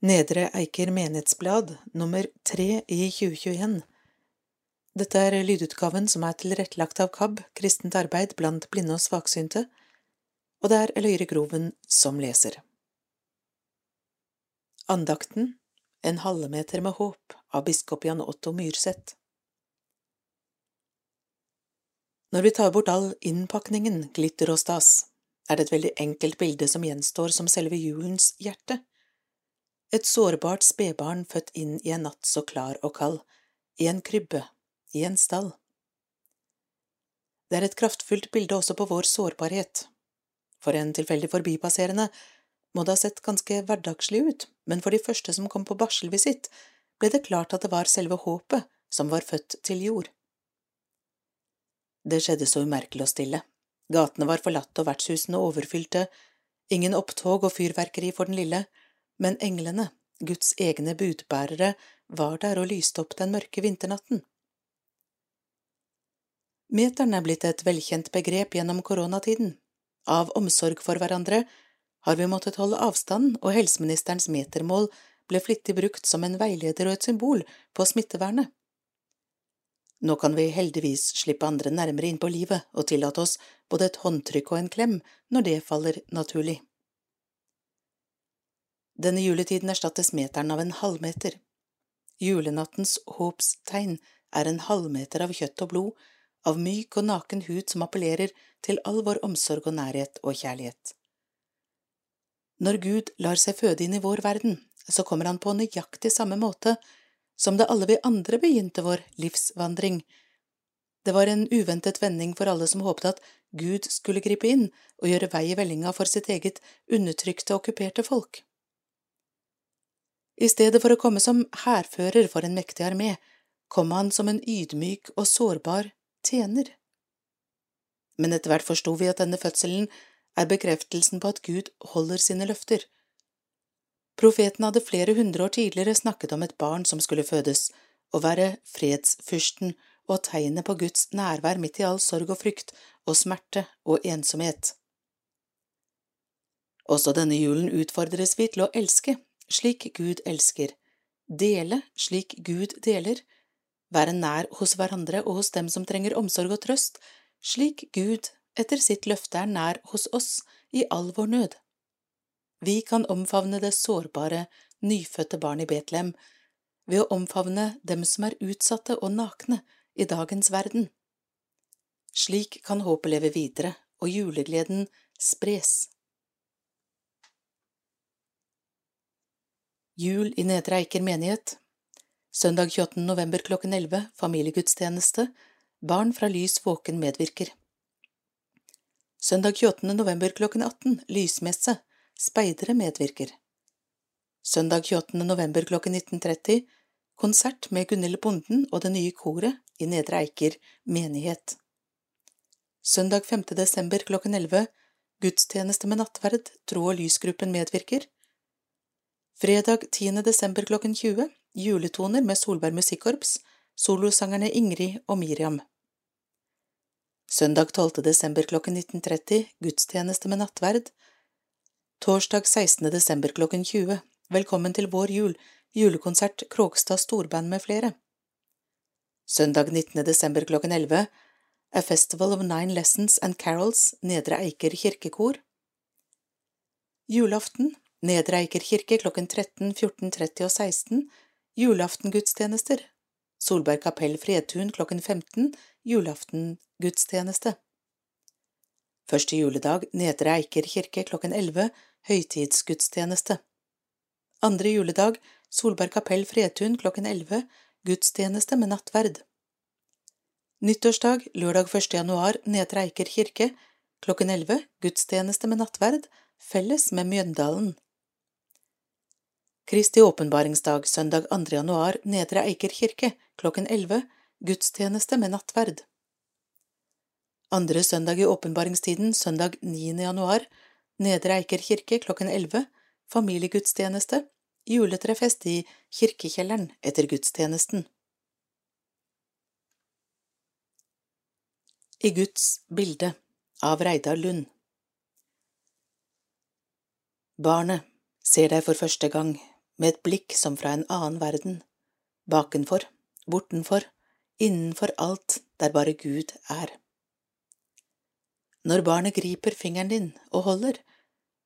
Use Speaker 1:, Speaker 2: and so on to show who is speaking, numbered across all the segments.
Speaker 1: Nedre Eiker menighetsblad nummer tre i 2021. Dette er lydutgaven som er tilrettelagt av KAB, Kristent arbeid blant blinde og svaksynte, og det er Eløyre Groven som leser. Andakten En halvmeter med håp av biskop Jan Otto Myrseth. Når vi tar bort all innpakningen, glitter og stas, er det et veldig enkelt bilde som gjenstår som selve julens hjerte et sårbart spedbarn født inn i en natt så klar og kald, i en krybbe, i en stall. Det er et kraftfullt bilde også på vår sårbarhet. For en tilfeldig forbipasserende må det ha sett ganske hverdagslig ut, men for de første som kom på barselvisitt, ble det klart at det var selve håpet som var født til jord. Det skjedde så umerkelig og stille. Gatene var forlatt og vertshusene overfylte, ingen opptog og fyrverkeri for den lille, men englene, Guds egne budbærere, var der og lyste opp den mørke vinternatten. Meteren er blitt et velkjent begrep gjennom koronatiden. Av omsorg for hverandre har vi måttet holde avstand, og helseministerens metermål ble flittig brukt som en veileder og et symbol på smittevernet. Nå kan vi heldigvis slippe andre nærmere inn på livet og tillate oss både et håndtrykk og en klem når det faller naturlig. Denne juletiden erstattes meteren av en halvmeter. Julenattens håpstegn er en halvmeter av kjøtt og blod, av myk og naken hud som appellerer til all vår omsorg og nærhet og kjærlighet. Når Gud lar seg føde inn i vår verden, så kommer han på nøyaktig samme måte som da alle vi andre begynte vår livsvandring. Det var en uventet vending for alle som håpet at Gud skulle gripe inn og gjøre vei i vellinga for sitt eget undertrykte, okkuperte folk. I stedet for å komme som hærfører for en mektig armé, kom han som en ydmyk og sårbar tjener. Men etter hvert forsto vi at denne fødselen er bekreftelsen på at Gud holder sine løfter. Profeten hadde flere hundre år tidligere snakket om et barn som skulle fødes, og være fredsfyrsten og tegnet på Guds nærvær midt i all sorg og frykt og smerte og ensomhet. Også denne julen utfordres vi til å elske slik Gud elsker, dele slik Gud deler, være nær hos hverandre og hos dem som trenger omsorg og trøst, slik Gud etter sitt løfte er nær hos oss i all vår nød. Vi kan omfavne det sårbare, nyfødte barn i Betlehem ved å omfavne dem som er utsatte og nakne i dagens verden. Slik kan håpet leve videre og julegleden spres. Jul i Nedre Eiker menighet Søndag 28. november klokken 11 familiegudstjeneste Barn fra Lys Våken medvirker Søndag 28. november klokken 18 Lysmesse Speidere medvirker Søndag 28. november klokken 19.30 Konsert med Gunhild Bonden og det nye koret i Nedre Eiker menighet Søndag 5. desember klokken 11 Gudstjeneste med nattverd Tro og lysgruppen medvirker Fredag 10. desember klokken 20 Juletoner med Solberg Musikkorps, solosangerne Ingrid og Miriam. Søndag 12. desember klokken 19.30 Gudstjeneste med nattverd. Torsdag 16. desember klokken 20 Velkommen til vår jul, julekonsert Kråkstad Storband med flere. Søndag 19. desember klokken 11 A Festival of Nine Lessons and Carols, Nedre Eiker kirkekor. Julaften Nedre Eiker kirke klokken 13, 14, 30 og 16 julaftengudstjenester. Solberg kapell Fredtun klokken 15 julaftengudstjeneste. Første juledag Nedre Eiker kirke klokken 11 høytidsgudstjeneste. Andre juledag Solberg kapell Fredtun klokken 11 gudstjeneste med nattverd. Nyttårsdag lørdag 1. januar Nedre Eiker kirke klokken 11 gudstjeneste med nattverd felles med Mjøndalen. Kristi åpenbaringsdag søndag 2. januar Nedre Eiker kirke klokken 11 gudstjeneste med nattverd. Andre søndag i åpenbaringstiden søndag 9. januar Nedre Eiker kirke klokken 11 familiegudstjeneste juletrefest i kirkekjelleren etter gudstjenesten. I Guds bilde av Reidar Lund Barnet ser deg for første gang med et blikk som fra en annen verden, bakenfor, bortenfor, innenfor alt der bare Gud er. Når barnet griper fingeren din og holder,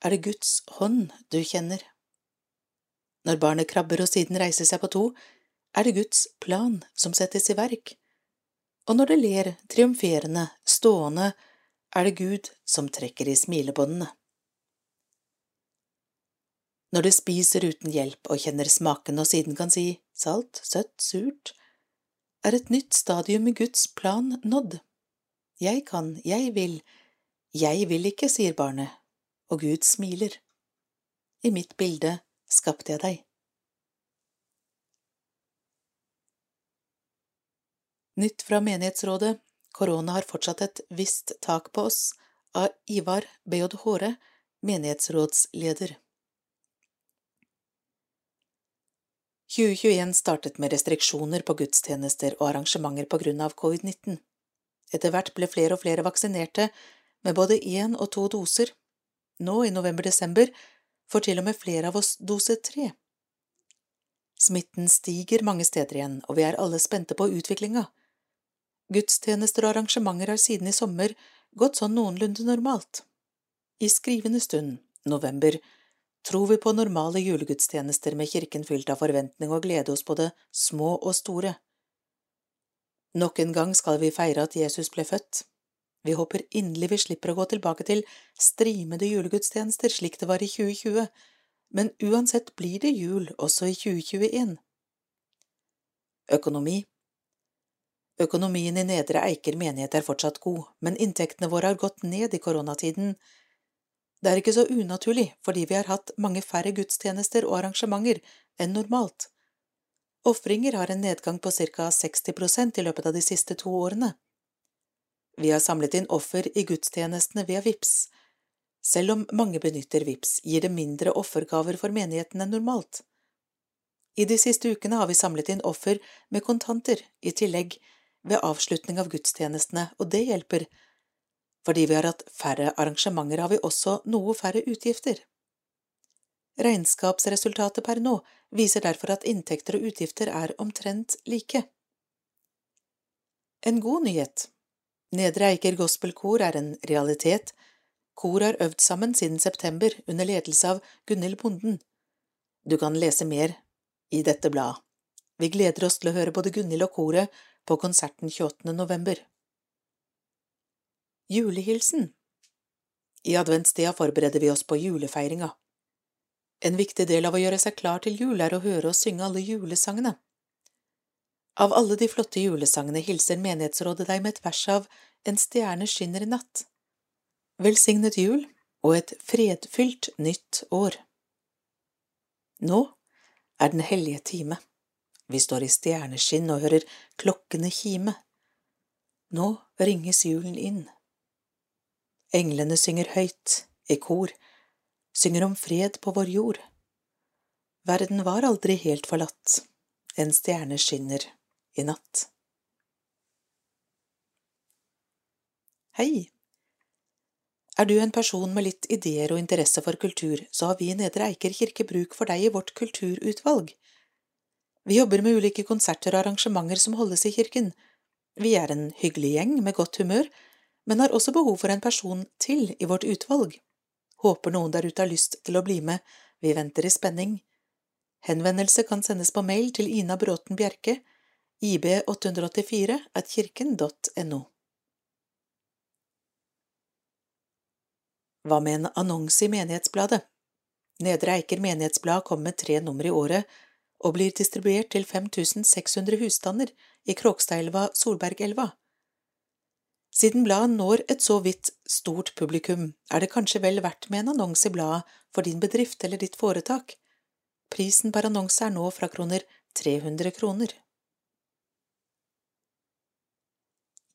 Speaker 1: er det Guds hånd du kjenner. Når barnet krabber og siden reiser seg på to, er det Guds plan som settes i verk, og når det ler triumferende, stående, er det Gud som trekker i smilebåndene. Når det spiser uten hjelp og kjenner smaken og siden kan si salt, søtt, surt, er et nytt stadium i Guds plan nådd. Jeg kan, jeg vil, jeg vil ikke, sier barnet, og Gud smiler. I mitt bilde skapte jeg deg. Nytt fra menighetsrådet Korona har fortsatt et visst tak på oss av Ivar B.J. Håre, menighetsrådsleder. 2021 startet med restriksjoner på gudstjenester og arrangementer på grunn av covid-19. Etter hvert ble flere og flere vaksinerte med både én og to doser. Nå, i november–desember, får til og med flere av oss dose tre. Smitten stiger mange steder igjen, og vi er alle spente på utviklinga. Gudstjenester og arrangementer har siden i sommer gått sånn noenlunde normalt. I skrivende stund, november, tror vi på normale julegudstjenester med kirken fylt av forventning og glede hos både små og store. Nok en gang skal vi feire at Jesus ble født. Vi håper inderlig vi slipper å gå tilbake til strimede julegudstjenester slik det var i 2020, men uansett blir det jul også i 2021. Økonomi Økonomien i Nedre Eiker menighet er fortsatt god, men inntektene våre har gått ned i koronatiden. Det er ikke så unaturlig, fordi vi har hatt mange færre gudstjenester og arrangementer enn normalt. Ofringer har en nedgang på ca 60% i løpet av de siste to årene. Vi har samlet inn offer i gudstjenestene via VIPS. Selv om mange benytter VIPS, gir det mindre offergaver for menigheten enn normalt. I de siste ukene har vi samlet inn offer med kontanter, i tillegg ved avslutning av gudstjenestene, og det hjelper. Fordi vi har hatt færre arrangementer, har vi også noe færre utgifter. Regnskapsresultatet per nå viser derfor at inntekter og utgifter er omtrent like. En god nyhet. Nedre Eiker gospelkor er en realitet. Kor har øvd sammen siden september under ledelse av Gunhild Bonden. Du kan lese mer i dette bladet. Vi gleder oss til å høre både Gunhild og koret på konserten 28. november. Julehilsen I adventstida forbereder vi oss på julefeiringa. En viktig del av å gjøre seg klar til jul er å høre og synge alle julesangene. Av alle de flotte julesangene hilser Menighetsrådet deg med et vers av En stjerne skinner i natt. Velsignet jul og et fredfylt nytt år. Nå er den hellige time. Vi står i stjerneskinn og hører klokkene kime. Nå ringes julen inn. Englene synger høyt, i kor, synger om fred på vår jord. Verden var aldri helt forlatt, en stjerne skinner i natt. Hei! Er du en person med litt ideer og interesse for kultur, så har vi i Nedre Eiker kirke bruk for deg i vårt kulturutvalg. Vi jobber med ulike konserter og arrangementer som holdes i kirken. Vi er en hyggelig gjeng med godt humør, men har også behov for en person til i vårt utvalg. Håper noen der ute har lyst til å bli med, vi venter i spenning. Henvendelse kan sendes på mail til Ina Bråten Bjerke, ib884 at kirken.no. Hva med en annonse i Menighetsbladet? Nedre Eiker Menighetsblad kommer med tre nummer i året og blir distribuert til 5600 husstander i Kråkstadselva–Solbergelva. Siden bladet når et så vidt stort publikum, er det kanskje vel verdt med en annonse i bladet for din bedrift eller ditt foretak. Prisen per annonse er nå fra kroner 300 kroner.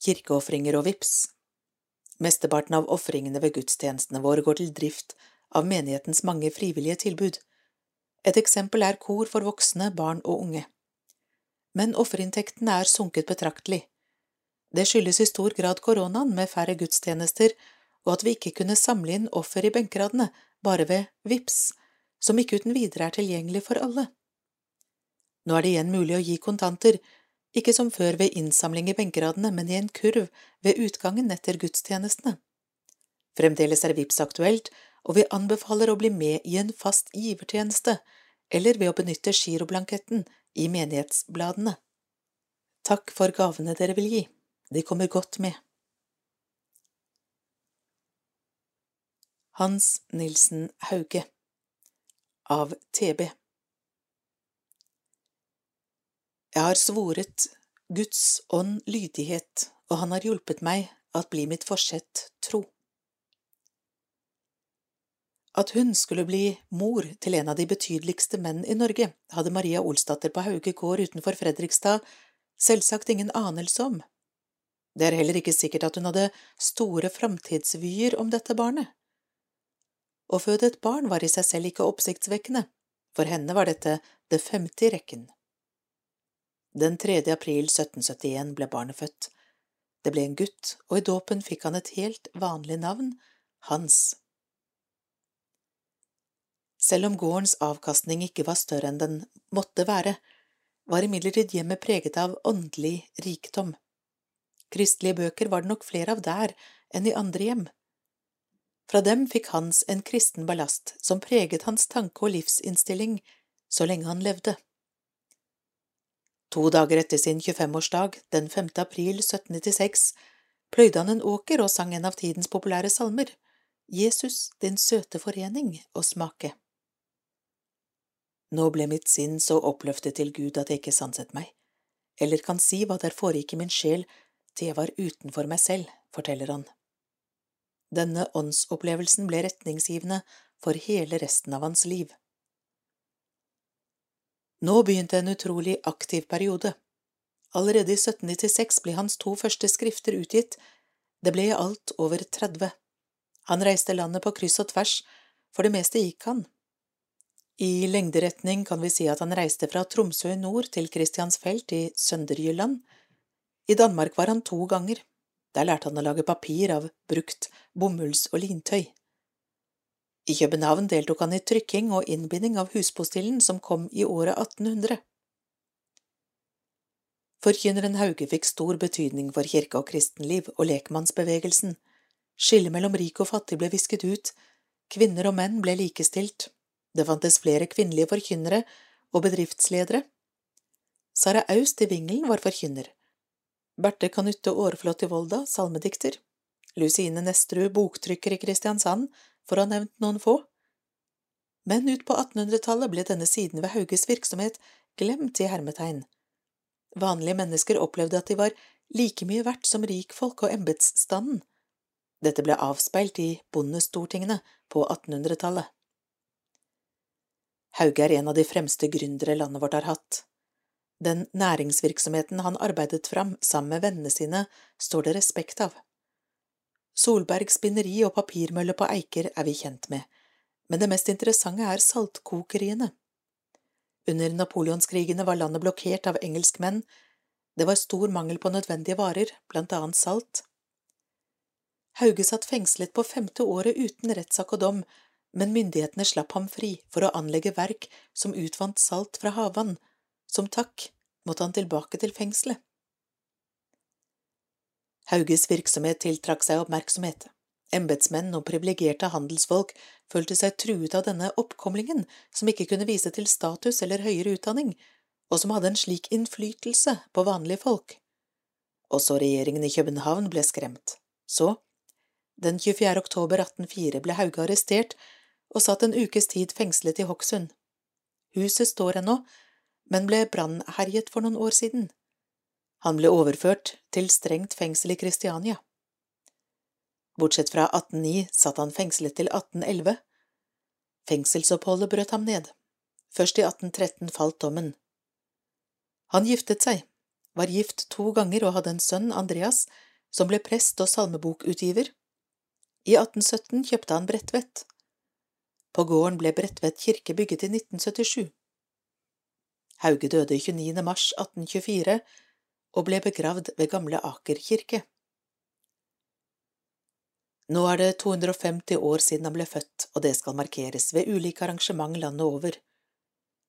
Speaker 1: Kirkeofringer og VIPS Mesteparten av ofringene ved gudstjenestene våre går til drift av menighetens mange frivillige tilbud. Et eksempel er kor for voksne, barn og unge. Men offerinntektene er sunket betraktelig. Det skyldes i stor grad koronaen med færre gudstjenester og at vi ikke kunne samle inn offer i benkeradene, bare ved VIPS, som ikke uten videre er tilgjengelig for alle. Nå er det igjen mulig å gi kontanter, ikke som før ved innsamling i benkeradene, men i en kurv ved utgangen etter gudstjenestene. Fremdeles er VIPS aktuelt, og vi anbefaler å bli med i en fast givertjeneste, eller ved å benytte giroblanketten i menighetsbladene. Takk for gavene dere vil gi, de kommer godt med. Hans Nilsen Hauge Av TB Jeg har svoret Guds ånd lydighet, og han har hjulpet meg at bli mitt forsett tro. At hun skulle bli mor til en av de betydeligste menn i Norge, hadde Maria Olsdatter på Hauge gård utenfor Fredrikstad selvsagt ingen anelse om. Det er heller ikke sikkert at hun hadde store framtidsvyer om dette barnet. Å føde et barn var i seg selv ikke oppsiktsvekkende, for henne var dette det femte i rekken. Den 3. april 1771 ble barnet født. Det ble en gutt, og i dåpen fikk han et helt vanlig navn, Hans. Selv om gårdens avkastning ikke var større enn den måtte være, var imidlertid hjemmet preget av åndelig rikdom. Kristelige bøker var det nok flere av der enn i andre hjem. Fra dem fikk Hans en kristen ballast som preget hans tanke og livsinnstilling så lenge han levde. To dager etter sin 25-årsdag, den 5. april 1796, pløyde han en åker og sang en av tidens populære salmer, Jesus, din søte forening og smake. Nå ble mitt sinn så oppløftet til Gud at jeg ikke sanset meg, eller kan si hva der foregikk i min sjel jeg var utenfor meg selv, forteller han. Denne åndsopplevelsen ble retningsgivende for hele resten av hans liv. Nå begynte en utrolig aktiv periode. Allerede i 1796 ble hans to første skrifter utgitt, det ble i alt over 30. Han reiste landet på kryss og tvers, for det meste gikk han, i lengderetning kan vi si at han reiste fra Tromsø i nord til Christiansfeld i Sønderjylland. I Danmark var han to ganger. Der lærte han å lage papir av brukt bomulls- og lintøy. I København deltok han i trykking og innbinding av huspostillen som kom i året 1800. Forkynneren Hauge fikk stor betydning for kirke- og kristenliv og lekmannsbevegelsen. Skillet mellom rik og fattig ble visket ut, kvinner og menn ble likestilt, det fantes flere kvinnelige forkynnere og bedriftsledere. Sara Aust i Vingelen var forkynner. Berthe Kanutte Aareflot i Volda, salmedikter. Lusine Nesterud, boktrykker i Kristiansand, for å ha nevnt noen få. Men ut på 1800-tallet ble denne siden ved Hauges virksomhet glemt i hermetegn. Vanlige mennesker opplevde at de var like mye verdt som rikfolk og embetsstanden. Dette ble avspeilt i bondestortingene på 1800-tallet. Hauge er en av de fremste gründere landet vårt har hatt. Den næringsvirksomheten han arbeidet fram sammen med vennene sine, står det respekt av. Solberg spinneri og papirmølle på Eiker er vi kjent med, men det mest interessante er saltkokeriene. Under napoleonskrigene var landet blokkert av engelskmenn, det var stor mangel på nødvendige varer, blant annet salt. Hauge satt fengslet på femte året uten rettssak og dom men myndighetene slapp ham fri for å anlegge verk som utvant salt fra havvann. Som takk måtte han tilbake til fengselet. Hauges virksomhet tiltrakk seg oppmerksomhet. Embetsmenn og privilegerte handelsfolk følte seg truet av denne oppkomlingen, som ikke kunne vise til status eller høyere utdanning, og som hadde en slik innflytelse på vanlige folk. Også regjeringen i København ble skremt. Så, den 24. oktober 1804 ble Hauge arrestert og satt en ukes tid fengslet i Hokksund. Huset står ennå, men ble brannherjet for noen år siden. Han ble overført til strengt fengsel i Kristiania. Bortsett fra 1809 satt han fengslet til 1811. Fengselsoppholdet brøt ham ned. Først i 1813 falt dommen. Han giftet seg, var gift to ganger og hadde en sønn, Andreas, som ble prest og salmebokutgiver. I 1817 kjøpte han Bredtvet, på gården ble Bredtvet kirke bygget i 1977. Hauge døde 29. mars 1824 og ble begravd ved Gamle Aker kirke. Nå er det 250 år siden han ble født, og det skal markeres ved ulike arrangement landet over.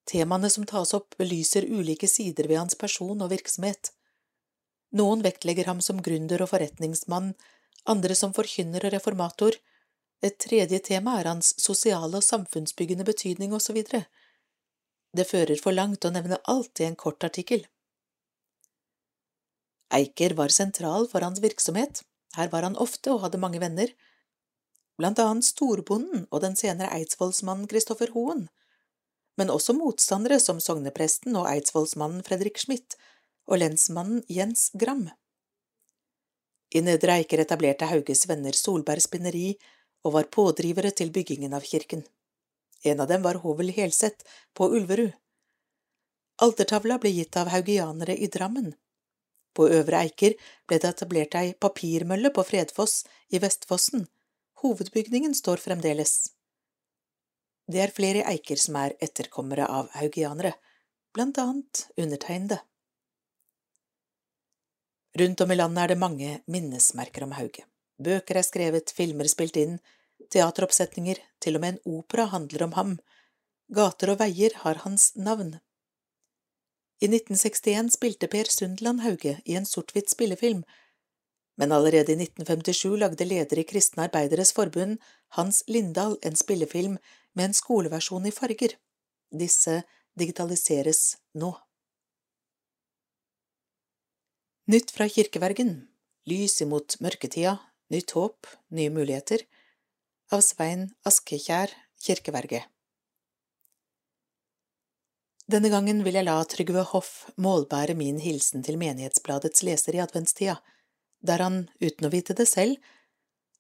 Speaker 1: Temaene som tas opp, belyser ulike sider ved hans person og virksomhet. Noen vektlegger ham som gründer og forretningsmann, andre som forkynner og reformator. Et tredje tema er hans sosiale og samfunnsbyggende betydning osv. Det fører for langt å nevne alt i en kort artikkel. Eiker var sentral for hans virksomhet, her var han ofte og hadde mange venner, blant annet storbonden og den senere eidsvollsmannen Kristoffer Hoen, men også motstandere som sognepresten og eidsvollsmannen Fredrik Schmidt og lensmannen Jens Gram. I Nedre Eiker etablerte Hauges venner Solberg spinneri og var pådrivere til byggingen av kirken. En av dem var Hovel Helseth på Ulverud. Altertavla ble gitt av haugianere i Drammen. På Øvre Eiker ble det etablert ei papirmølle på Fredfoss i Vestfossen. Hovedbygningen står fremdeles. Det er flere eiker som er etterkommere av haugianere, blant annet undertegnede. Rundt om i landet er det mange minnesmerker om Hauge. Bøker er skrevet, filmer spilt inn, teateroppsetninger, til og med en opera handler om ham, gater og veier har hans navn. I 1961 spilte Per Sundland Hauge i en sort-hvitt spillefilm, men allerede i 1957 lagde leder i Kristne Arbeideres Forbund, Hans Lindahl, en spillefilm med en skoleversjon i farger. Disse digitaliseres nå. Nytt fra kirkevergen Lys imot mørketida Nytt håp, nye muligheter av Svein Askekjær, kirkeverge. Denne gangen vil jeg la Trygve Hoff målbære min hilsen til Menighetsbladets leser i adventstida, der han, uten å vite det selv,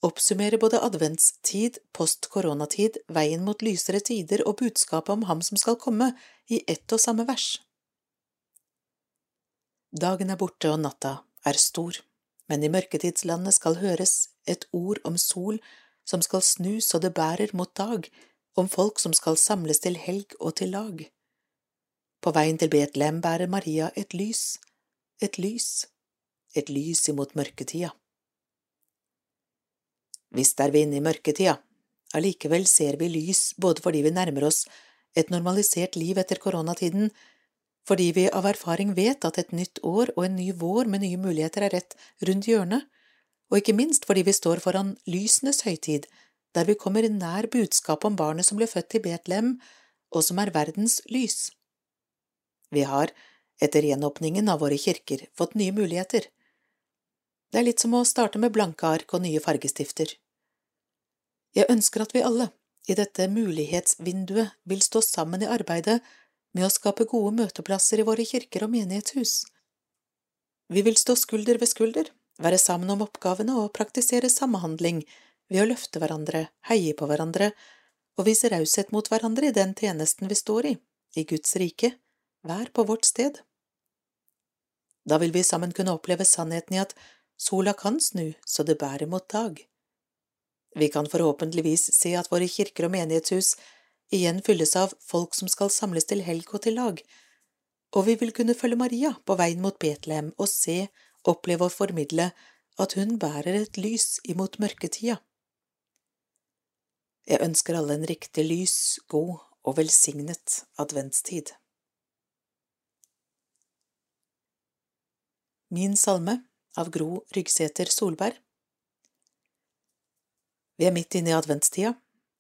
Speaker 1: oppsummerer både adventstid, post-koronatid, veien mot lysere tider og budskapet om ham som skal komme, i ett og samme vers. Dagen er borte og natta er stor, men i mørketidslandet skal høres et ord om sol som skal snu så det bærer mot dag, om folk som skal samles til helg og til lag. På veien til Betlehem bærer Maria et lys, et lys, et lys imot mørketida. Visst er vi inne i mørketida, allikevel ser vi lys både fordi vi nærmer oss et normalisert liv etter koronatiden, fordi vi av erfaring vet at et nytt år og en ny vår med nye muligheter er rett rundt hjørnet, og ikke minst fordi vi står foran lysenes høytid, der vi kommer nær budskapet om barnet som ble født i Betlehem, og som er verdens lys. Vi har, etter gjenåpningen av våre kirker, fått nye muligheter. Det er litt som å starte med blanke ark og nye fargestifter. Jeg ønsker at vi alle, i dette mulighetsvinduet, vil stå sammen i arbeidet med å skape gode møteplasser i våre kirker og menighetshus. Vi vil stå skulder ved skulder, være sammen om oppgavene og praktisere samhandling ved å løfte hverandre, heie på hverandre og vise raushet mot hverandre i den tjenesten vi står i, i Guds rike, hver på vårt sted. Da vil vi sammen kunne oppleve sannheten i at sola kan snu så det bærer mot dag. Vi kan forhåpentligvis se at våre kirker og menighetshus igjen fylles av folk som skal samles til helg og til lag, og vi vil kunne følge Maria på veien mot Betlehem og se oppleve og formidle at hun bærer et lys imot mørketida. Jeg ønsker alle en riktig lys, god og velsignet adventstid. Min salme av Gro Ryggsæter Solberg Vi er midt inne i adventstida,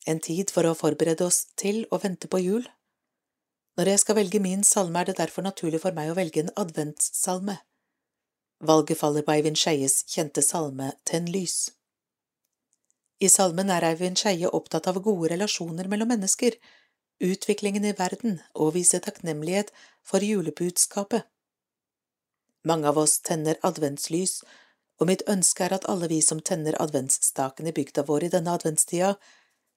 Speaker 1: en tid for å forberede oss til å vente på jul. Når jeg skal velge min salme, er det derfor naturlig for meg å velge en adventssalme. Valget faller på Eivind Skeies kjente salme Tenn lys. I salmen er Eivind Skeie opptatt av gode relasjoner mellom mennesker, utviklingen i verden og vise takknemlighet for julebudskapet. Mange av oss tenner adventslys, og mitt ønske er at alle vi som tenner adventsstaken i bygda vår i denne adventstida,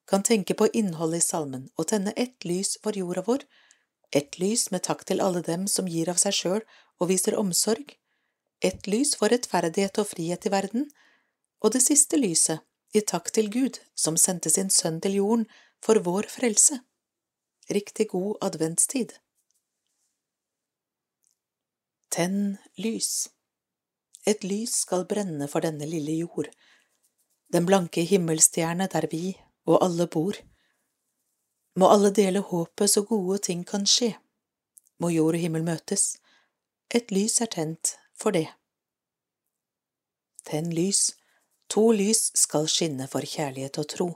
Speaker 1: kan tenke på innholdet i salmen og tenne ett lys for jorda vår, ett lys med takk til alle dem som gir av seg sjøl og viser omsorg, ett lys for rettferdighet og frihet i verden, og det siste lyset, i takk til Gud, som sendte sin sønn til jorden for vår frelse. Riktig god adventstid. Tenn lys. Et lys skal brenne for denne lille jord. den blanke himmelstjerne der vi og alle bor. Må alle dele håpet så gode ting kan skje. Må jord og himmel møtes. Et lys er tent for det. Tenn lys, to lys skal skinne for kjærlighet og tro,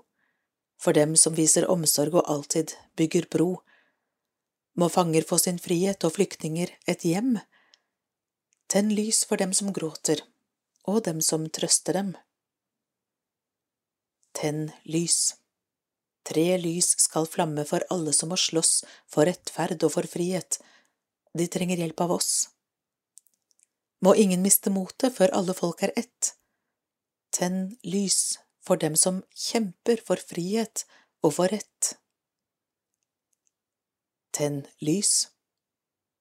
Speaker 1: for dem som viser omsorg og alltid bygger bro. Må fanger få sin frihet og flyktninger et hjem. Tenn lys for dem som gråter, og dem som trøster dem. Tenn lys. Tre lys skal flamme for alle som må slåss for rettferd og for frihet. De trenger hjelp av oss. Må ingen miste motet før alle folk er ett. Tenn lys for dem som kjemper for frihet og for rett. Tenn lys.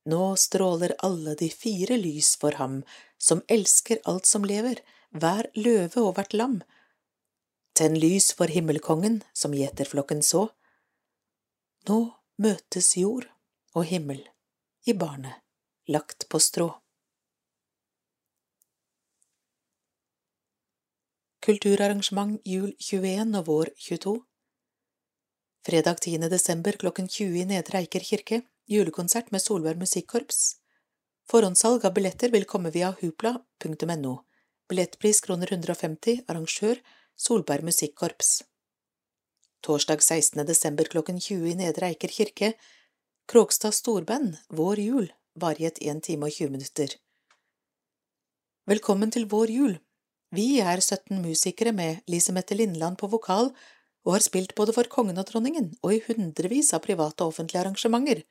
Speaker 1: Nå stråler alle de fire lys for ham som elsker alt som lever, hver løve og hvert lam, Tenn lys for himmelkongen som gjeterflokken så. Nå møtes jord og himmel i barnet lagt på strå. Kulturarrangement jul 21 og vår 22 Fredag 10. desember klokken 20 i Nedre Eiker kirke, julekonsert med Solberg Musikkorps. Forhåndssalg av billetter vil komme via hupla.no. Billettpris kroner 150, arrangør Solberg Musikkorps. Torsdag 16. desember klokken 20 i Nedre Eiker kirke, Kråkstad storband, Vår jul, varighet 1 time og 20 minutter. Velkommen til Vår jul. Vi er 17 musikere med Lise Mette Lindland på vokal og har spilt både for kongen og dronningen og i hundrevis av private og offentlige arrangementer.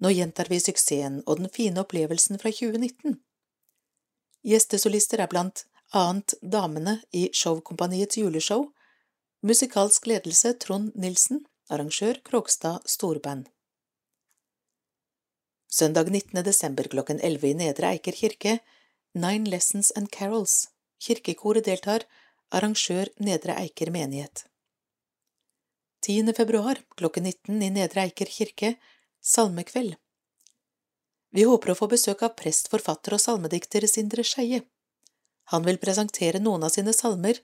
Speaker 1: Nå gjentar vi suksessen og den fine opplevelsen fra 2019. Gjestesolister er blant annet damene i Showkompaniets juleshow, musikalsk ledelse Trond Nilsen, arrangør Krogstad Storband. Søndag 19. desember klokken 11 i Nedre Eiker kirke, Nine Lessons and Carols, kirkekoret deltar, arrangør Nedre Eiker menighet. 10. februar klokken 19 i Nedre Eiker kirke, salmekveld. Vi håper å få besøk av prest, forfatter og salmedikter Sindre Skeie. Han vil presentere noen av sine salmer,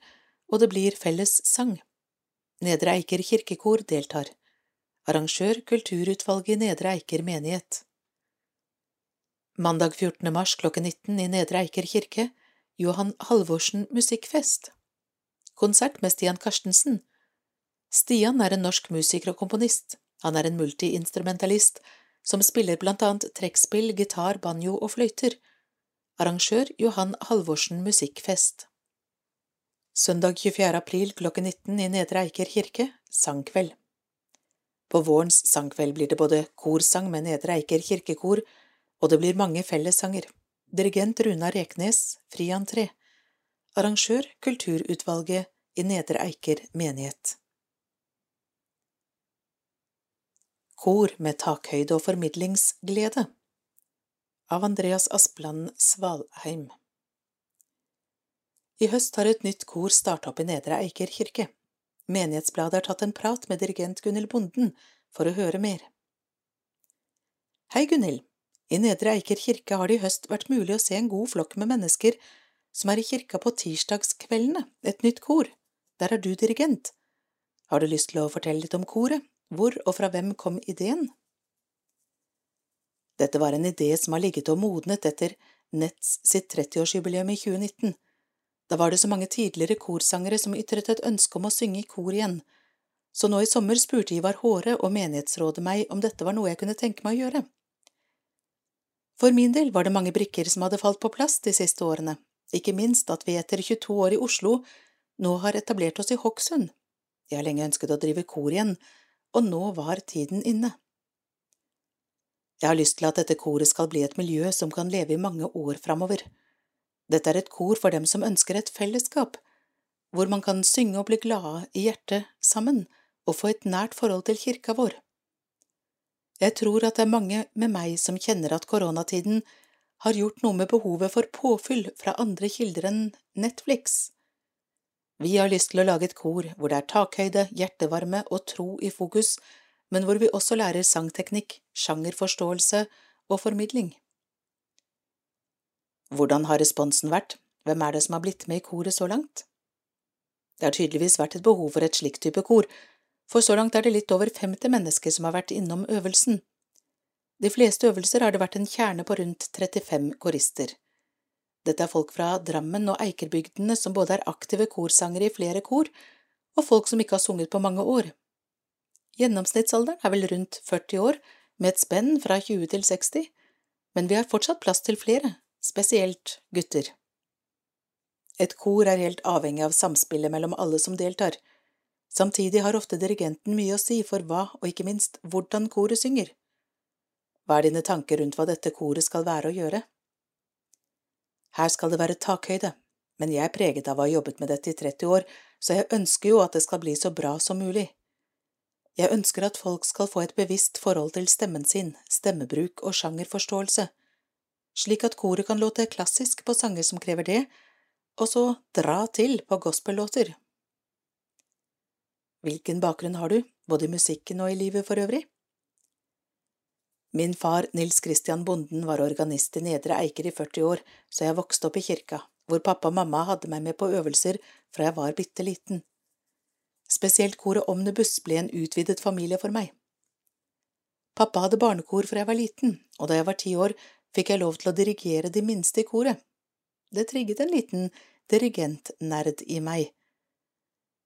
Speaker 1: og det blir felles sang. Nedre Eiker kirkekor deltar. Arrangør Kulturutvalget i Nedre Eiker menighet. Mandag 14. mars klokken 19 i Nedre Eiker kirke, Johan Halvorsen musikkfest. Konsert med Stian Karstensen. Stian er en norsk musiker og komponist. Han er en multiinstrumentalist som spiller blant annet trekkspill, gitar, banjo og fløyter Arrangør Johan Halvorsen Musikkfest Søndag 24. april klokken 19 i Nedre Eiker kirke, sangkveld. På vårens sangkveld blir det både korsang med Nedre Eiker kirkekor, og det blir mange fellessanger. Dirigent Runa Reknes, fri entré. Arrangør Kulturutvalget i Nedre Eiker menighet. Kor med takhøyde og formidlingsglede av Andreas Aspland Svalheim. I høst har et nytt kor starta opp i Nedre Eiker kirke. Menighetsbladet har tatt en prat med dirigent Gunhild Bonden for å høre mer. Hei, Gunhild. I Nedre Eiker kirke har det i høst vært mulig å se en god flokk med mennesker som er i kirka på tirsdagskveldene, et nytt kor. Der er du dirigent. Har du lyst til å fortelle litt om koret? Hvor og fra hvem kom ideen? Dette var en idé som har ligget og modnet etter Nets sitt 30-årsjubileum i 2019. Da var det så mange tidligere korsangere som ytret et ønske om å synge i kor igjen, så nå i sommer spurte Ivar Håre og menighetsrådet meg om dette var noe jeg kunne tenke meg å gjøre. For min del var det mange brikker som hadde falt på plass de siste årene, ikke minst at vi etter 22 år i Oslo nå har etablert oss i Hokksund. Jeg har lenge ønsket å drive kor igjen, og nå var tiden inne. Jeg har lyst til at dette koret skal bli et miljø som kan leve i mange år framover. Dette er et kor for dem som ønsker et fellesskap, hvor man kan synge og bli glade i hjertet sammen og få et nært forhold til kirka vår. Jeg tror at det er mange med meg som kjenner at koronatiden har gjort noe med behovet for påfyll fra andre kilder enn Netflix. Vi har lyst til å lage et kor hvor det er takhøyde, hjertevarme og tro i fokus, men hvor vi også lærer sangteknikk, sjangerforståelse og formidling. Hvordan har responsen vært, hvem er det som har blitt med i koret så langt? Det har tydeligvis vært et behov for et slikt type kor, for så langt er det litt over 50 mennesker som har vært innom øvelsen. De fleste øvelser har det vært en kjerne på rundt 35 korister. Dette er folk fra Drammen og Eikerbygdene som både er aktive korsangere i flere kor, og folk som ikke har sunget på mange år. Gjennomsnittsalderen er vel rundt 40 år, med et spenn fra 20 til 60, men vi har fortsatt plass til flere, spesielt gutter. Et kor er helt avhengig av samspillet mellom alle som deltar. Samtidig har ofte dirigenten mye å si for hva, og ikke minst hvordan koret synger. Hva er dine tanker rundt hva dette koret skal være å gjøre? Her skal det være takhøyde, men jeg er preget av å ha jobbet med dette i 30 år, så jeg ønsker jo at det skal bli så bra som mulig. Jeg ønsker at folk skal få et bevisst forhold til stemmen sin, stemmebruk og sjangerforståelse, slik at koret kan låte klassisk på sanger som krever det, og så dra til på gospellåter. Hvilken bakgrunn har du, både i musikken og i livet for øvrig? Min far Nils Christian Bonden var organist i Nedre Eiker i 40 år, så jeg vokste opp i kirka, hvor pappa og mamma hadde meg med på øvelser fra jeg var bitte liten. Spesielt koret Omnibus ble en utvidet familie for meg. Pappa hadde barnekor fra jeg var liten, og da jeg var ti år, fikk jeg lov til å dirigere de minste i koret. Det trigget en liten dirigentnerd i meg.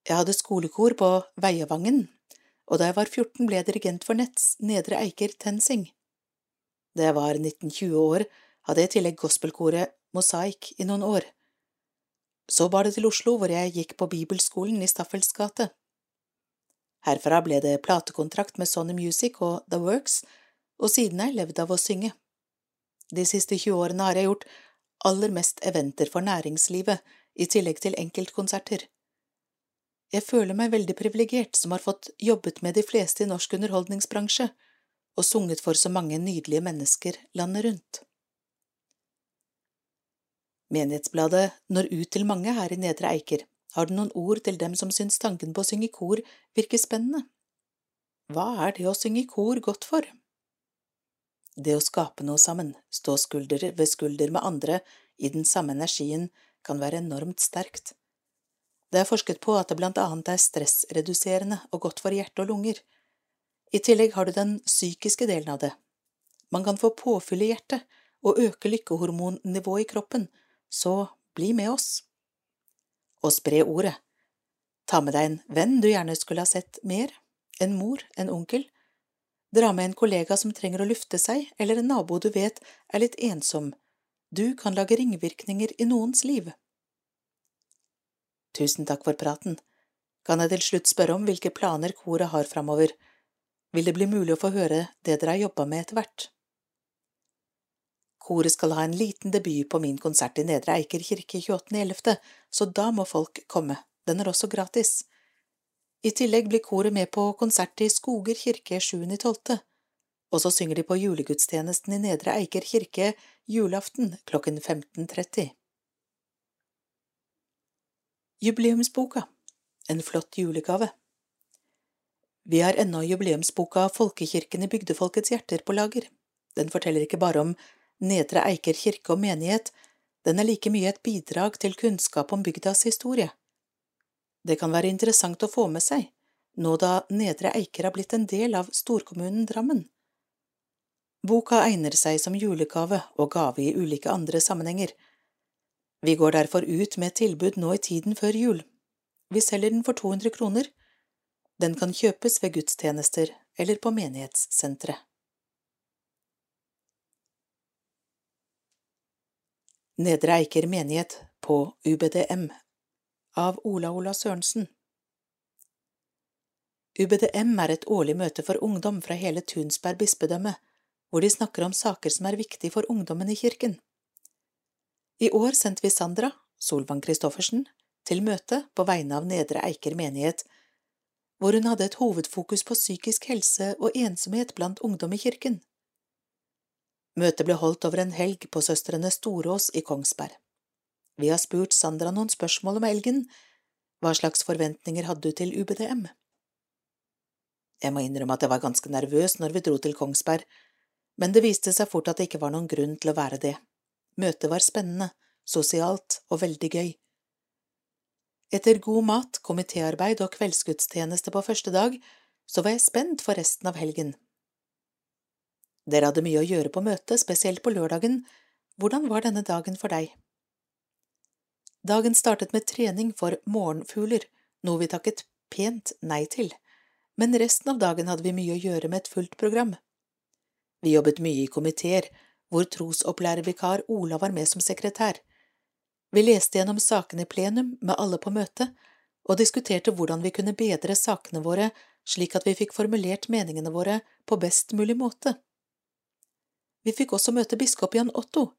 Speaker 1: Jeg hadde skolekor på Veiavangen, og da jeg var 14 ble jeg dirigent for Nets Nedre Eiker Tensing. Da jeg var 19–20 år, hadde jeg i tillegg gospelkoret Mosaik i noen år. Så bar det til Oslo, hvor jeg gikk på bibelskolen i Staffels gate. Herfra ble det platekontrakt med Sony Music og The Works, og siden har jeg levd av å synge. De siste 20 årene har jeg gjort aller mest eventer for næringslivet, i tillegg til enkeltkonserter. Jeg føler meg veldig privilegert som har fått jobbet med de fleste i norsk underholdningsbransje og sunget for så mange nydelige mennesker landet rundt. Menighetsbladet når ut til mange her i Nedre Eiker. Har du noen ord til dem som syns tanken på å synge i kor virker spennende? Hva er det å synge i kor godt for? Det å skape noe sammen, stå skulder ved skulder med andre i den samme energien, kan være enormt sterkt. Det er forsket på at det blant annet er stressreduserende og godt for hjerte og lunger. I tillegg har du den psykiske delen av det. Man kan få påfyll i hjertet og øke lykkehormonnivået i kroppen, så bli med oss. Og spre ordet. Ta med deg en venn du gjerne skulle ha sett mer, en mor, en onkel. Dra med en kollega som trenger å lufte seg, eller en nabo du vet er litt ensom. Du kan lage ringvirkninger i noens liv. Tusen takk for praten. Kan jeg til slutt spørre om hvilke planer koret har framover? Vil det bli mulig å få høre det dere har jobba med etter hvert? Koret skal ha en liten debut på min konsert i Nedre Eiker kirke 28.11., så da må folk komme. Den er også gratis. I tillegg blir koret med på konsert i Skoger kirke 7.12., og så synger de på julegudstjenesten i Nedre Eiker kirke julaften klokken 15.30. Jubileumsboka En flott julegave Vi har ennå jubileumsboka Folkekirken i bygdefolkets hjerter på lager. Den forteller ikke bare om Nedre Eiker kirke og menighet, den er like mye et bidrag til kunnskap om bygdas historie. Det kan være interessant å få med seg, nå da Nedre Eiker har blitt en del av storkommunen Drammen. Boka egner seg som julegave og gave i ulike andre sammenhenger, vi går derfor ut med et tilbud nå i tiden før jul. Vi selger den for 200 kroner. Den kan kjøpes ved gudstjenester eller på menighetssenteret. Nedre Eiker menighet på UBDM av Ola Ola Sørensen UBDM er et årlig møte for ungdom fra hele Tunsberg bispedømme, hvor de snakker om saker som er viktige for ungdommen i kirken. I år sendte vi Sandra, Solvang Christoffersen, til møte på vegne av Nedre Eiker menighet, hvor hun hadde et hovedfokus på psykisk helse og ensomhet blant ungdom i kirken. Møtet ble holdt over en helg på Søstrene Storås i Kongsberg. Vi har spurt Sandra noen spørsmål om elgen. Hva slags forventninger hadde du til UBDM? Jeg må innrømme at jeg var ganske nervøs når vi dro til Kongsberg, men det viste seg fort at det ikke var noen grunn til å være det. Møtet var spennende, sosialt og veldig gøy. Etter god mat, komitéarbeid og kveldsgudstjeneste på første dag, så var jeg spent for resten av helgen. Dere hadde mye å gjøre på møtet, spesielt på lørdagen. Hvordan var denne dagen for deg? Dagen startet med trening for morgenfugler, noe vi takket pent nei til, men resten av dagen hadde vi mye å gjøre med et fullt program. Vi jobbet mye i komiteer, hvor trosopplærervikar Ola var med som sekretær. Vi leste gjennom sakene i plenum med alle på møtet, og diskuterte hvordan vi kunne bedre sakene våre slik at vi fikk formulert meningene våre på best mulig måte. Vi fikk også møte biskop Jan Otto,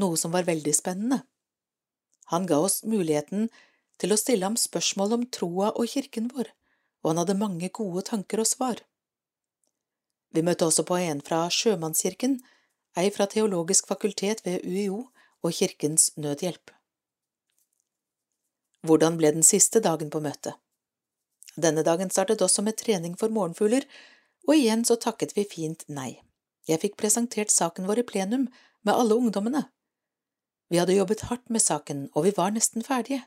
Speaker 1: noe som var veldig spennende. Han ga oss muligheten til å stille ham spørsmål om troa og kirken vår, og han hadde mange gode tanker og svar. Vi møtte også på en fra Sjømannskirken, ei fra Teologisk fakultet ved UiO og Kirkens Nødhjelp. Hvordan ble den siste dagen på møtet? Denne dagen startet også med trening for morgenfugler, og igjen så takket vi fint nei. Jeg fikk presentert saken vår i plenum med alle ungdommene. Vi hadde jobbet hardt med saken, og vi var nesten ferdige.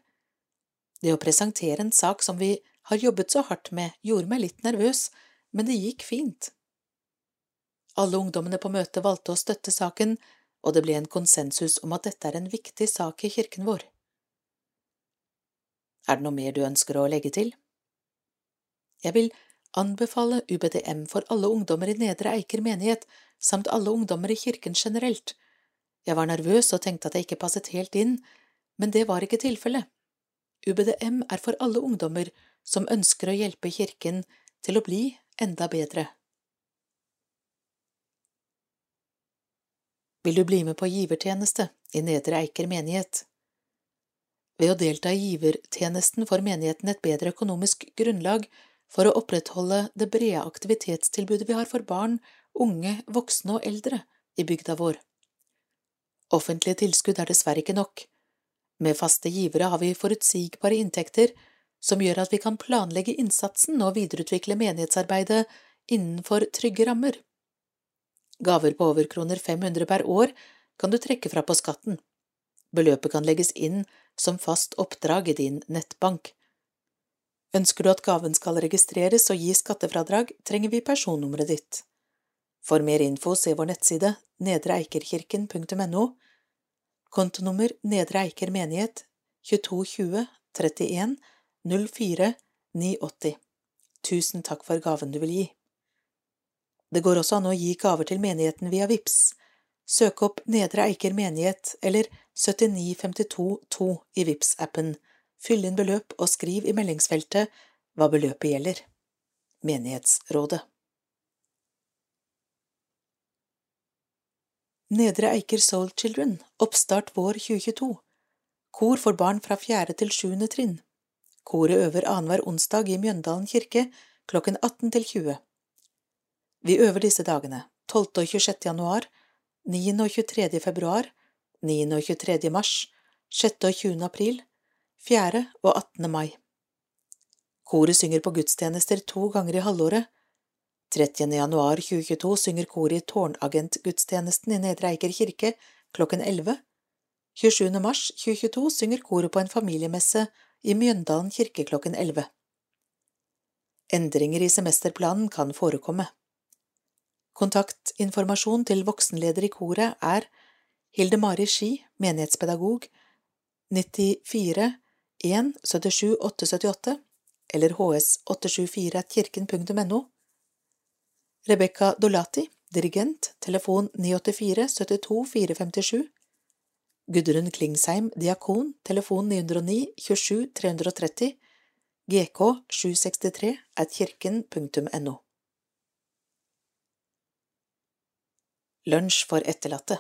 Speaker 1: Det å presentere en sak som vi har jobbet så hardt med, gjorde meg litt nervøs, men det gikk fint. Alle ungdommene på møtet valgte å støtte saken, og det ble en konsensus om at dette er en viktig sak i kirken vår. Er det noe mer du ønsker å legge til? Jeg vil anbefale UBDM for alle ungdommer i Nedre Eiker menighet, samt alle ungdommer i kirken generelt. Jeg var nervøs og tenkte at jeg ikke passet helt inn, men det var ikke tilfellet. UBDM er for alle ungdommer som ønsker å hjelpe kirken til å bli enda bedre. Vil du bli med på givertjeneste i Nedre Eiker menighet? Ved å delta i givertjenesten får menigheten et bedre økonomisk grunnlag for å opprettholde det brede aktivitetstilbudet vi har for barn, unge, voksne og eldre i bygda vår. Offentlige tilskudd er dessverre ikke nok. Med faste givere har vi forutsigbare inntekter som gjør at vi kan planlegge innsatsen og videreutvikle menighetsarbeidet innenfor trygge rammer. Gaver på over kroner 500 per år kan du trekke fra på skatten. Beløpet kan legges inn som fast oppdrag i din nettbank. Ønsker du at gaven skal registreres og gi skattefradrag, trenger vi personnummeret ditt. For mer info se vår nettside nedreeikerkirken.no, kontonummer Nedre Eiker menighet 2220 31 04 980. Tusen takk for gaven du vil gi. Det går også an å gi gaver til menigheten via VIPS. Søk opp Nedre Eiker menighet eller 79522 i vips appen fyll inn beløp og skriv i meldingsfeltet hva beløpet gjelder. Menighetsrådet Nedre Eiker Soul Children, oppstart vår 2022 Kor for barn fra fjerde til sjuende trinn Koret øver annenhver onsdag i Mjøndalen kirke klokken 18 til 20. Vi øver disse dagene, 12. og 26. januar, 9. og 23. februar, 9. og 23. mars, 6. og 20. april, 4. og 18. mai. Koret synger på gudstjenester to ganger i halvåret. 30. januar 2022 synger koret i Tårnagentgudstjenesten i Nedre Eiker kirke klokken 11. 27. mars 2022 synger koret på en familiemesse i Mjøndalen kirke klokken 11. Endringer i semesterplanen kan forekomme. Kontaktinformasjon til voksenleder i koret er Hilde Mari Ski, menighetspedagog, 94 1 77 878 eller hs874 kirken.no Rebekka Dolati, dirigent, telefon 984 72 457 Gudrun Klingsheim, diakon, telefon 909 27 330 gk 763 at kirken.no Lunsj for etterlatte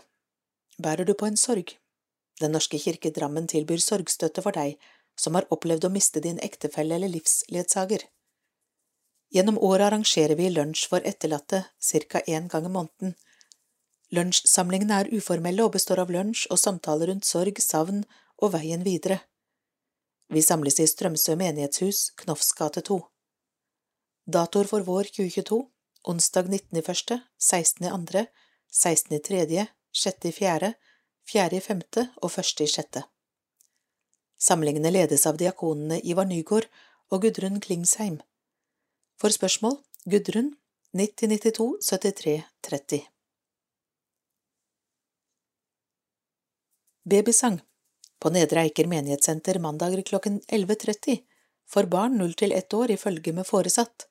Speaker 1: Bærer du på en sorg? Den norske kirke Drammen tilbyr sorgstøtte for deg som har opplevd å miste din ektefelle eller livsledsager. Gjennom året arrangerer vi lunsj for etterlatte ca. én gang i måneden. Lunsjsamlingene er uformelle og består av lunsj og samtaler rundt sorg, savn og veien videre. Vi samles i Strømsø menighetshus, Knofs gate 2. Datoer for vår 2022 onsdag 19.1., 16.2., 16.3., sjette i fjerde, fjerde i femte og første i sjette. Samlingene ledes av diakonene Ivar Nygård og Gudrun Klingsheim. For spørsmål Gudrun 9092 73 30 Babysang på Nedre Eiker menighetssenter mandager klokken 11.30 for barn 0 til 1 år i følge med foresatt.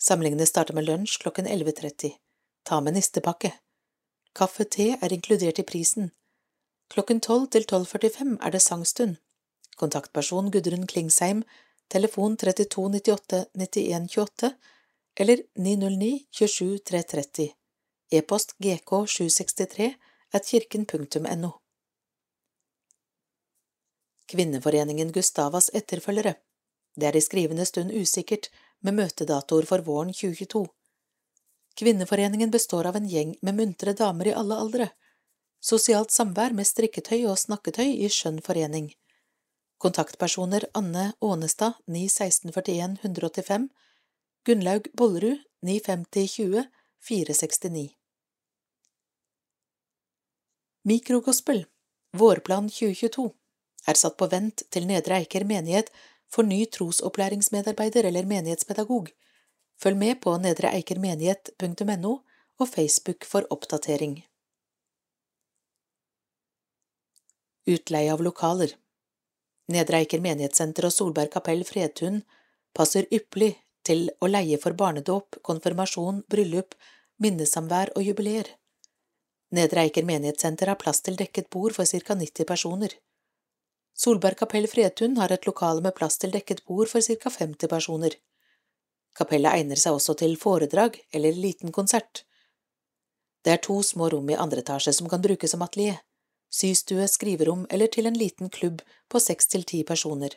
Speaker 1: Samlingene starter med lunsj klokken 11.30. Ta med nistepakke. Kaffe-te er inkludert i prisen. Klokken 12 til 12.45 er det sangstund. Kontaktperson Gudrun Klingsheim, telefon 32 98 91 28 eller 909 27 330. E-post gk763 at kirken.no. Kvinneforeningen Gustavas etterfølgere. Det er i skrivende stund usikkert med møtedatoer for våren 2022. Kvinneforeningen består av en gjeng med muntre damer i alle aldre. Sosialt samvær med strikketøy og snakketøy i skjønn forening. Kontaktpersoner Anne Ånestad 91641 185 Gunnlaug Bollerud 95020 469 Mikrogospel Vårplan 2022 er satt på vent til Nedre Eiker menighet for ny trosopplæringsmedarbeider eller menighetspedagog. Følg med på nedreeikermenighet.no og Facebook for oppdatering. Utleie av lokaler Nedre Eiker menighetssenter og Solberg kapell Fredtun passer ypperlig til å leie for barnedåp, konfirmasjon, bryllup, minnesamvær og jubileer. Nedre Eiker menighetssenter har plass til dekket bord for ca 90 personer. Solberg kapell Fredtun har et lokale med plass til dekket bord for ca 50 personer. Kapellet egner seg også til foredrag eller liten konsert. Det er to små rom i andre etasje som kan brukes som atelier, systue, skriverom eller til en liten klubb på seks til ti personer.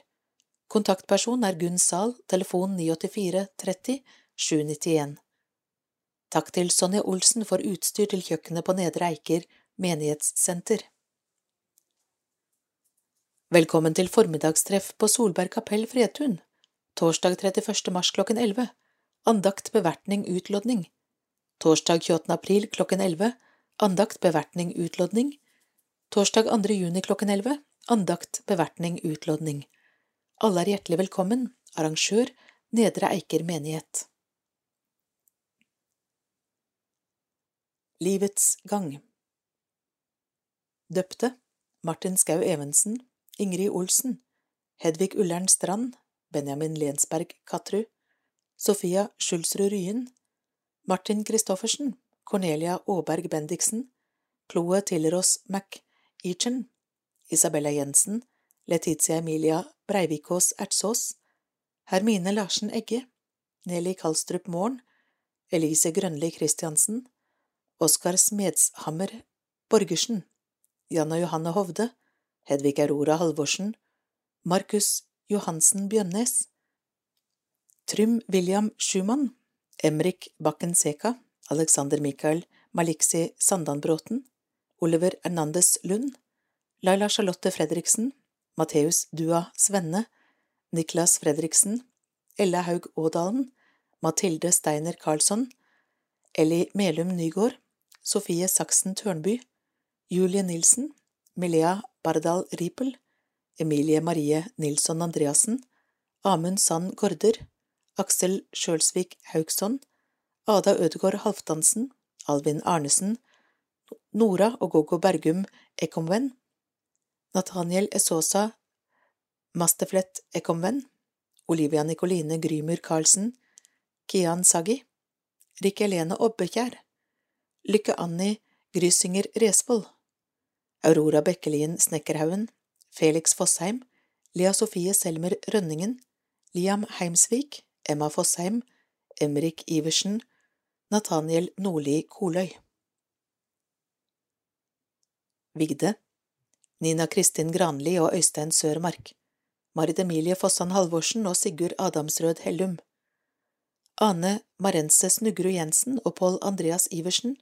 Speaker 1: Kontaktperson er Gunn Zahl, telefon 984 30 791. Takk til Sonja Olsen for utstyr til kjøkkenet på Nedre Eiker menighetssenter. Velkommen til formiddagstreff på Solberg kapell Fredtun, torsdag 31. mars klokken 11, andakt bevertning utlodning, torsdag 28. april klokken 11, andakt bevertning utlodning, torsdag 2. juni klokken 11, andakt bevertning utlodning. Alle er hjertelig velkommen, arrangør Nedre Eiker menighet. Livets gang Døpte Martin Skau Evensen Ingrid Olsen, Hedvig Ullern Strand, Benjamin Lensberg Katterud, Sofia Schulsrud Ryen, Martin Christoffersen, Cornelia Aaberg Bendiksen, Chloe Tillerås McEachan, Isabella Jensen, Letizia Emilia Breivikås Ertsås, Hermine Larsen Egge, Nelly Kalstrup Måren, Elise Grønli Christiansen, Oskar Smedshammer Borgersen, Janne Johanne Hovde, Hedvig Aurora Halvorsen, Markus Johansen Bjønnes, Trym William Schumann, Emrik Bakken Seka, Alexander Mikael Maliksi Sandanbråten, Oliver Hernandez Lund, Laila Charlotte Fredriksen, Matheus Dua Svenne, Niklas Fredriksen, Ella Haug Aadalen, Mathilde Steiner Karlsson, Elly Melum Nygård, Sofie Saksen Tørnby, Julie Nilsen, Milea Bardal Ripel, Emilie Marie Nilsson Andreassen, Amund Sand Gaarder, Aksel Sjølsvik Haugsson, Ada Ødegaard Halvdansen, Alvin Arnesen, Nora og Gogo Bergum Ekomven, Nathaniel Esosa Masteflett Ekomven, Olivia Nikoline Grymur Karlsen, Kian Sagi, Rikke Helene Obbekjær, Lykke Anni Grysinger Resvoll, Aurora Bekkelien Snekkerhaugen, Felix Fossheim, Lea Sofie Selmer Rønningen, Liam Heimsvik, Emma Fossheim, Emrik Iversen, Nathaniel Nordli Koløy. Vigde Nina Kristin Granli og Øystein Sørmark Marit Emilie Fossan Halvorsen og Sigurd Adamsrød Hellum Ane Marense Snuggerud Jensen og Pål Andreas Iversen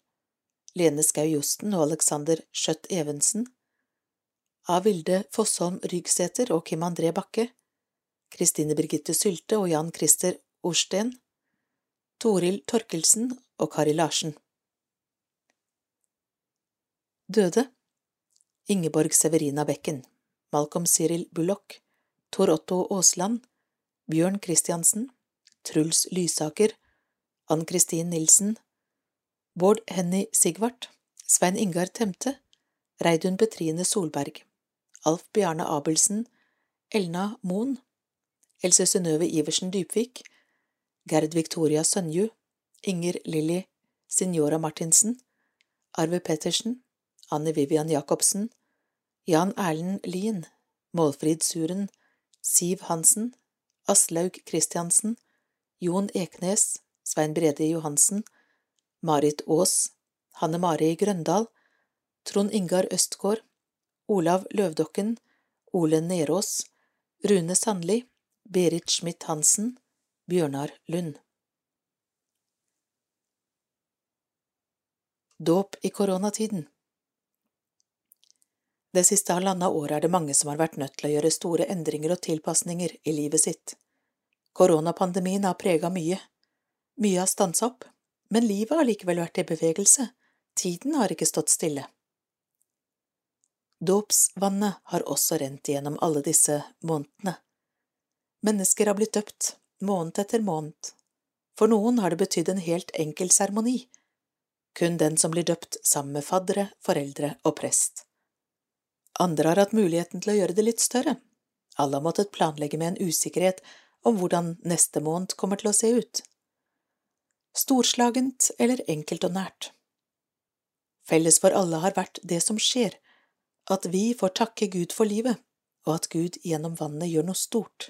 Speaker 1: Lene Skau Josten og Alexander Skjøtt Evensen, av Vilde Fossholm Rygsæter og Kim André Bakke, Kristine Birgitte Sylte og Jan Christer Orsten, Toril Torkelsen og Kari Larsen. Døde. Ingeborg Severina Bekken, Malcolm Cyril Bullock, Tor Otto Aasland, Bjørn Christiansen, Truls Lysaker, Ann Kristin Nilsen, Bård Henny Sigvart, Svein Ingar Temte, Reidun Petrine Solberg, Alf Bjarne Abelsen, Elna Moen, Else Synnøve Iversen Dypvik, Gerd Victoria Sønju, Inger Lilly Signora Martinsen, Arve Pettersen, Anne Vivian Jacobsen, Jan Erlend Lien, Målfrid Suren, Siv Hansen, Aslaug Christiansen, Jon Eknes, Svein Brede Johansen, Marit Aas, Hanne Mari Grøndal, Trond Ingar Østgård, Olav Løvdokken, Ole Nerås, Rune Sandli, Berit Schmidt-Hansen, Bjørnar Lund. Dåp i koronatiden Det siste halvannet året er det mange som har vært nødt til å gjøre store endringer og tilpasninger i livet sitt. Koronapandemien har prega mye. Mye har stansa opp, men livet har likevel vært i bevegelse, tiden har ikke stått stille. Dåpsvannet har også rent gjennom alle disse månedene. Mennesker har blitt døpt, måned etter måned. For noen har det betydd en helt enkel seremoni, kun den som blir døpt sammen med faddere, foreldre og prest. Andre har hatt muligheten til å gjøre det litt større. Alle har måttet planlegge med en usikkerhet om hvordan neste måned kommer til å se ut. Storslagent eller enkelt og nært. Felles for alle har vært det som skjer, at vi får takke Gud for livet, og at Gud gjennom vannet gjør noe stort.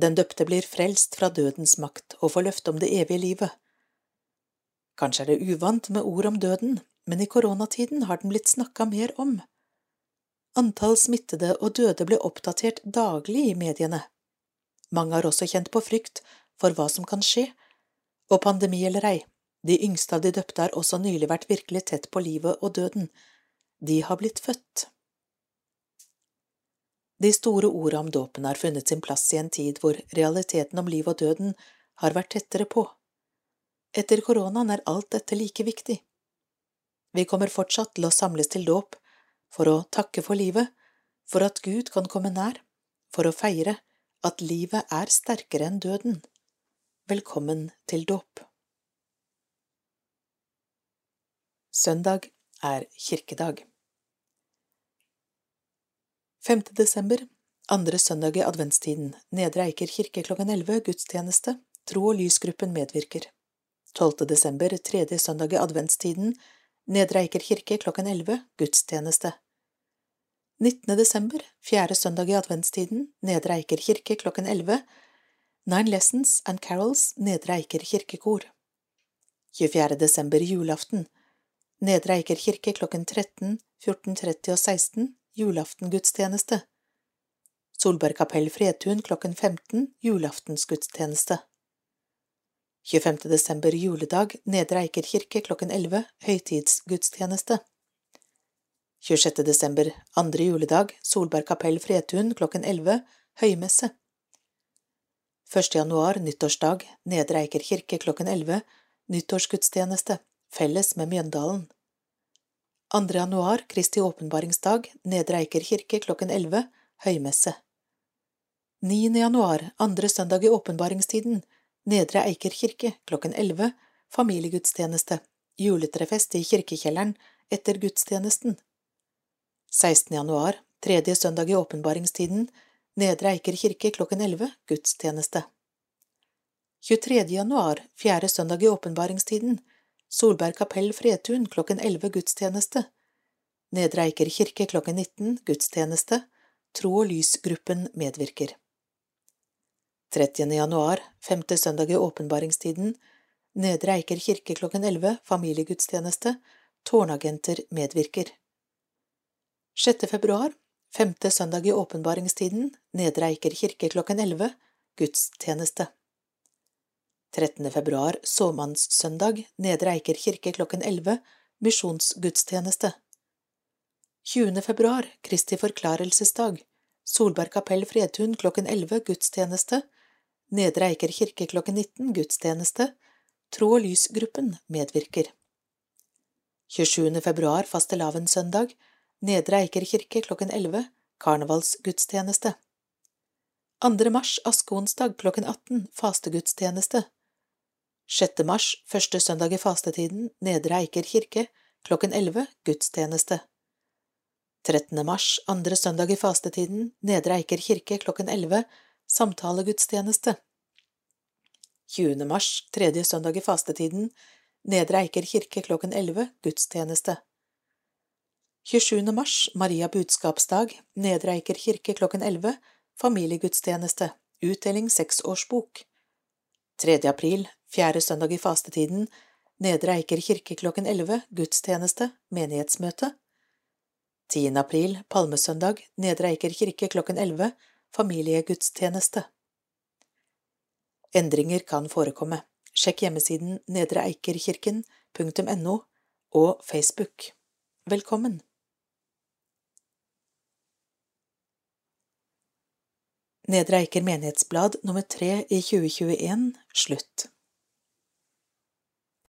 Speaker 1: Den døpte blir frelst fra dødens makt og får løfte om det evige livet. Kanskje er det uvant med ord om døden, men i koronatiden har den blitt snakka mer om. Antall smittede og døde ble oppdatert daglig i mediene. Mange har også kjent på frykt for hva som kan skje, og pandemi eller ei, de yngste av de døpte har også nylig vært virkelig tett på livet og døden, de har blitt født. De store orda om dåpen har funnet sin plass i en tid hvor realiteten om liv og døden har vært tettere på. Etter koronaen er alt dette like viktig. Vi kommer fortsatt til å samles til dåp, for å takke for livet, for at Gud kan komme nær, for å feire at livet er sterkere enn døden. Velkommen til dåp. Søndag er kirkedag. 5. desember, andre søndag i adventstiden, Nedre Eiker kirke klokken 11, gudstjeneste, Tro og lysgruppen medvirker. 12. desember, tredje søndag i adventstiden, Nedre Eiker kirke klokken 11, gudstjeneste. 19. desember, fjerde søndag i adventstiden, Nedre Eiker kirke klokken 11, Nine Lessons and Carols, Nedre Eiker kirkekor. 24. desember, julaften, Nedre Eiker kirke klokken 13, 14.30 og 16 julaftengudstjeneste. Solberg kapell Fredtun klokken 15 julaftensgudstjeneste. 25. desember juledag Nedre Eiker kirke klokken 11 høytidsgudstjeneste. 26. desember andre juledag Solberg kapell Fredtun klokken 11 høymesse. 1. januar nyttårsdag Nedre Eiker kirke klokken 11 nyttårsgudstjeneste felles med Mjøndalen. 2. januar, Kristi åpenbaringsdag, Nedre Eiker kirke klokken 11, høymesse. 9. januar, andre søndag i åpenbaringstiden, Nedre Eiker kirke klokken 11, familiegudstjeneste, juletrefest i kirkekjelleren etter gudstjenesten. 16. januar, tredje søndag i åpenbaringstiden, Nedre Eiker kirke klokken 11, gudstjeneste. 23. januar, fjerde søndag i åpenbaringstiden, Solberg kapell Fredtun klokken 11 gudstjeneste. Nedre Eiker kirke klokken 19 gudstjeneste. Tro og lys-gruppen medvirker. 30. januar, femte søndag i åpenbaringstiden. Nedre Eiker kirke klokken 11 familiegudstjeneste. Tårnagenter medvirker. 6. februar, femte søndag i åpenbaringstiden. Nedre Eiker kirke klokken 11 gudstjeneste. 13. februar, såmannssøndag, Nedre Eiker kirke klokken 11, misjonsgudstjeneste. 20. februar, Kristi forklarelsesdag, Solberg kapell Fredtun klokken 11, gudstjeneste. Nedre Eiker kirke klokken 19, gudstjeneste. Tro og lysgruppen medvirker. 27. februar, fastelavnssøndag, Nedre Eiker kirke klokken 11, karnevalsgudstjeneste. 2. mars askeonsdag klokken 18 fastegudstjeneste. 6. mars første søndag i fastetiden Nedre Eiker kirke klokken 11 gudstjeneste. 13. mars andre søndag i fastetiden Nedre Eiker kirke klokken 11 samtalegudstjeneste. 20. mars tredje søndag i fastetiden Nedre Eiker kirke klokken 11 gudstjeneste. 27. mars Maria budskapsdag Nedre Eiker kirke klokken 11 familiegudstjeneste, utdeling seksårsbok. 3. april, fjerde søndag i fastetiden, Nedre Eiker kirke klokken 11, gudstjeneste, menighetsmøte. 10. april, palmesøndag, Nedre Eiker kirke klokken 11, familiegudstjeneste. Endringer kan forekomme. Sjekk hjemmesiden nedreeikerkirken.no og Facebook. Velkommen! Nedre Eiker menighetsblad nummer tre i 2021 slutt.